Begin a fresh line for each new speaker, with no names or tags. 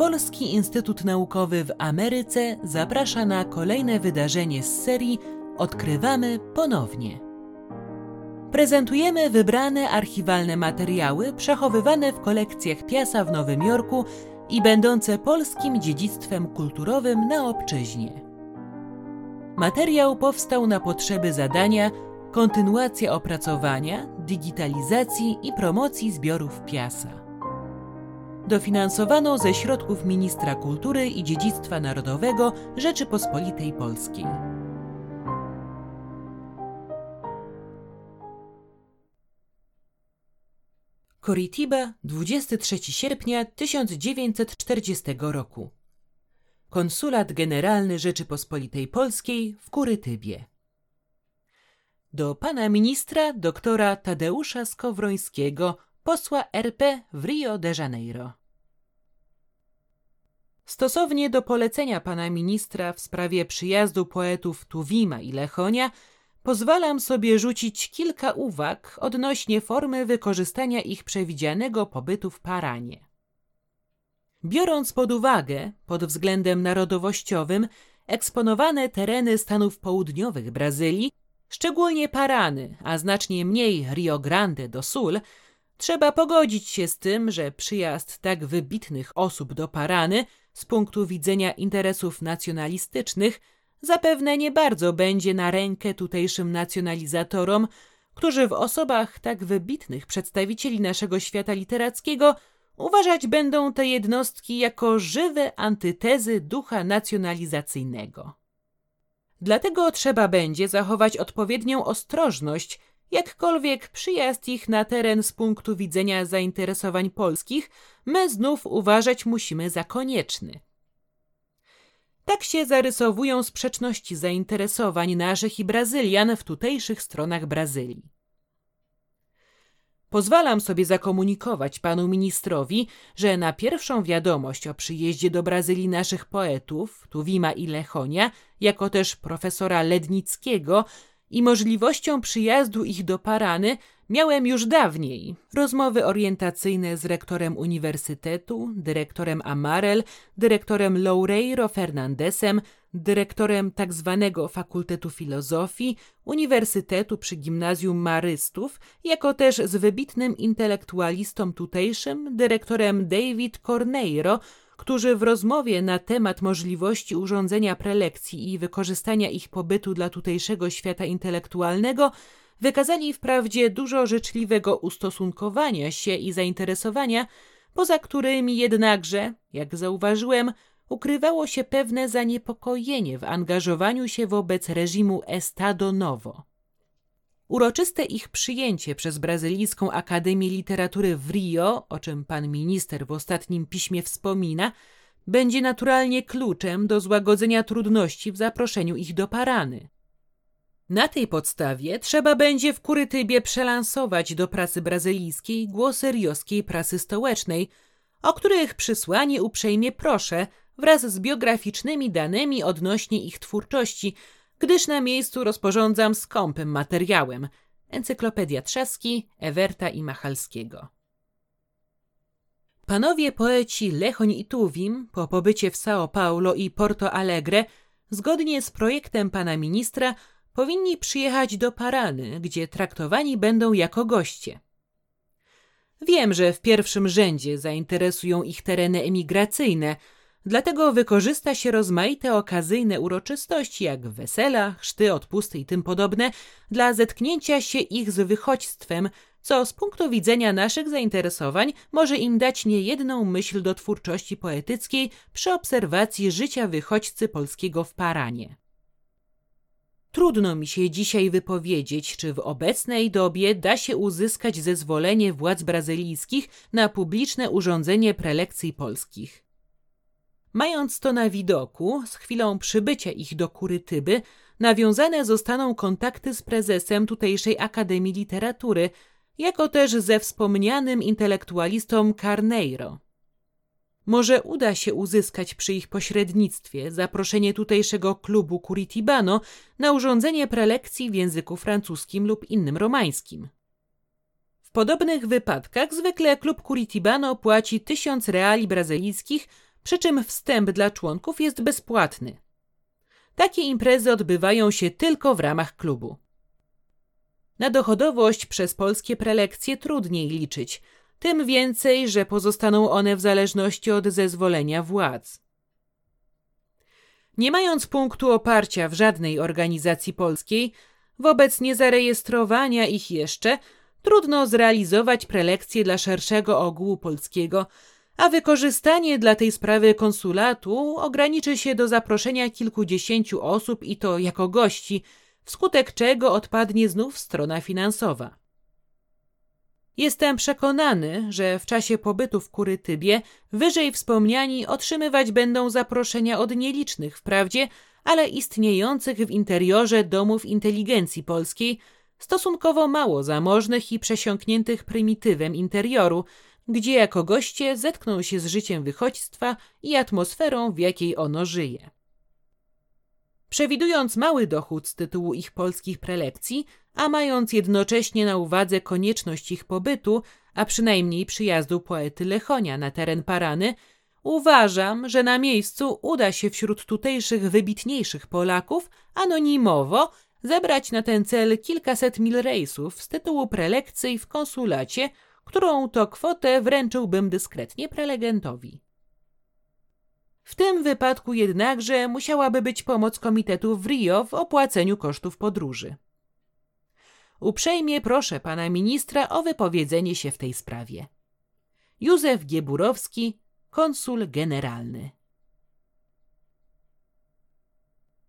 Polski Instytut Naukowy w Ameryce zaprasza na kolejne wydarzenie z serii Odkrywamy ponownie. Prezentujemy wybrane archiwalne materiały przechowywane w kolekcjach Piasa w Nowym Jorku i będące polskim dziedzictwem kulturowym na obczyźnie. Materiał powstał na potrzeby zadania kontynuacja opracowania, digitalizacji i promocji zbiorów Piasa dofinansowano ze środków Ministra Kultury i Dziedzictwa Narodowego Rzeczypospolitej Polskiej. Coritiba, 23 sierpnia 1940 roku. Konsulat Generalny Rzeczypospolitej Polskiej w Kurytybie. Do pana ministra doktora Tadeusza Skowrońskiego, posła RP w Rio de Janeiro. Stosownie do polecenia pana ministra w sprawie przyjazdu poetów Tuwima i Lechonia, pozwalam sobie rzucić kilka uwag odnośnie formy wykorzystania ich przewidzianego pobytu w Paranie. Biorąc pod uwagę, pod względem narodowościowym, eksponowane tereny Stanów Południowych Brazylii, szczególnie Parany, a znacznie mniej Rio Grande do Sul, trzeba pogodzić się z tym, że przyjazd tak wybitnych osób do Parany – z punktu widzenia interesów nacjonalistycznych zapewne nie bardzo będzie na rękę tutejszym nacjonalizatorom, którzy w osobach tak wybitnych przedstawicieli naszego świata literackiego uważać będą te jednostki jako żywe antytezy ducha nacjonalizacyjnego. Dlatego trzeba będzie zachować odpowiednią ostrożność Jakkolwiek przyjazd ich na teren z punktu widzenia zainteresowań polskich, my znów uważać musimy za konieczny. Tak się zarysowują sprzeczności zainteresowań naszych i Brazylian w tutejszych stronach Brazylii. Pozwalam sobie zakomunikować panu ministrowi, że na pierwszą wiadomość o przyjeździe do Brazylii naszych poetów, Tuwima i Lechonia, jako też profesora Lednickiego, i możliwością przyjazdu ich do Parany miałem już dawniej. Rozmowy orientacyjne z rektorem uniwersytetu, dyrektorem Amarel, dyrektorem Loureiro Fernandesem, dyrektorem tzw. Tak Fakultetu Filozofii, Uniwersytetu przy Gimnazjum Marystów, jako też z wybitnym intelektualistą tutejszym, dyrektorem David Corneiro, którzy w rozmowie na temat możliwości urządzenia prelekcji i wykorzystania ich pobytu dla tutejszego świata intelektualnego wykazali wprawdzie dużo życzliwego ustosunkowania się i zainteresowania, poza którymi jednakże, jak zauważyłem, ukrywało się pewne zaniepokojenie w angażowaniu się wobec reżimu Estado Novo. Uroczyste ich przyjęcie przez Brazylijską Akademię Literatury w Rio, o czym pan minister w ostatnim piśmie wspomina, będzie naturalnie kluczem do złagodzenia trudności w zaproszeniu ich do Parany. Na tej podstawie trzeba będzie w Kurytybie przelansować do prasy brazylijskiej głosy rioskiej prasy stołecznej, o których przysłanie uprzejmie proszę wraz z biograficznymi danymi odnośnie ich twórczości – gdyż na miejscu rozporządzam skąpym materiałem Encyklopedia Trzaski, Ewerta i Machalskiego. Panowie poeci Lechoń i Tuwim po pobycie w São Paulo i Porto Alegre zgodnie z projektem pana ministra powinni przyjechać do Parany, gdzie traktowani będą jako goście. Wiem, że w pierwszym rzędzie zainteresują ich tereny emigracyjne – Dlatego wykorzysta się rozmaite okazyjne uroczystości, jak wesela, chrzty, odpusty i tym podobne, dla zetknięcia się ich z wychodźstwem, co z punktu widzenia naszych zainteresowań może im dać niejedną myśl do twórczości poetyckiej przy obserwacji życia wychodźcy polskiego w Paranie. Trudno mi się dzisiaj wypowiedzieć, czy w obecnej dobie da się uzyskać zezwolenie władz brazylijskich na publiczne urządzenie prelekcji polskich. Mając to na widoku, z chwilą przybycia ich do Kurytyby, nawiązane zostaną kontakty z prezesem tutejszej Akademii Literatury, jako też ze wspomnianym intelektualistą Carneiro. Może uda się uzyskać przy ich pośrednictwie zaproszenie tutejszego klubu Curitibano na urządzenie prelekcji w języku francuskim lub innym romańskim. W podobnych wypadkach zwykle klub Curitibano płaci tysiąc reali brazylijskich przy czym wstęp dla członków jest bezpłatny. Takie imprezy odbywają się tylko w ramach klubu. Na dochodowość przez polskie prelekcje trudniej liczyć, tym więcej, że pozostaną one w zależności od zezwolenia władz. Nie mając punktu oparcia w żadnej organizacji polskiej, wobec niezarejestrowania ich jeszcze, trudno zrealizować prelekcje dla szerszego ogółu polskiego, a wykorzystanie dla tej sprawy konsulatu ograniczy się do zaproszenia kilkudziesięciu osób i to jako gości, wskutek czego odpadnie znów strona finansowa. Jestem przekonany, że w czasie pobytu w Kurytybie wyżej wspomniani otrzymywać będą zaproszenia od nielicznych wprawdzie, ale istniejących w interiorze domów inteligencji polskiej, stosunkowo mało zamożnych i przesiąkniętych prymitywem interioru, gdzie jako goście zetkną się z życiem wychodźstwa i atmosferą, w jakiej ono żyje. Przewidując mały dochód z tytułu ich polskich prelekcji, a mając jednocześnie na uwadze konieczność ich pobytu, a przynajmniej przyjazdu poety Lechonia na teren Parany, uważam, że na miejscu uda się wśród tutejszych wybitniejszych Polaków anonimowo zebrać na ten cel kilkaset mil rejsów z tytułu prelekcji w konsulacie, którą to kwotę wręczyłbym dyskretnie prelegentowi. W tym wypadku jednakże musiałaby być pomoc komitetu w Rio w opłaceniu kosztów podróży. Uprzejmie proszę pana ministra o wypowiedzenie się w tej sprawie. Józef Gieburowski, konsul generalny.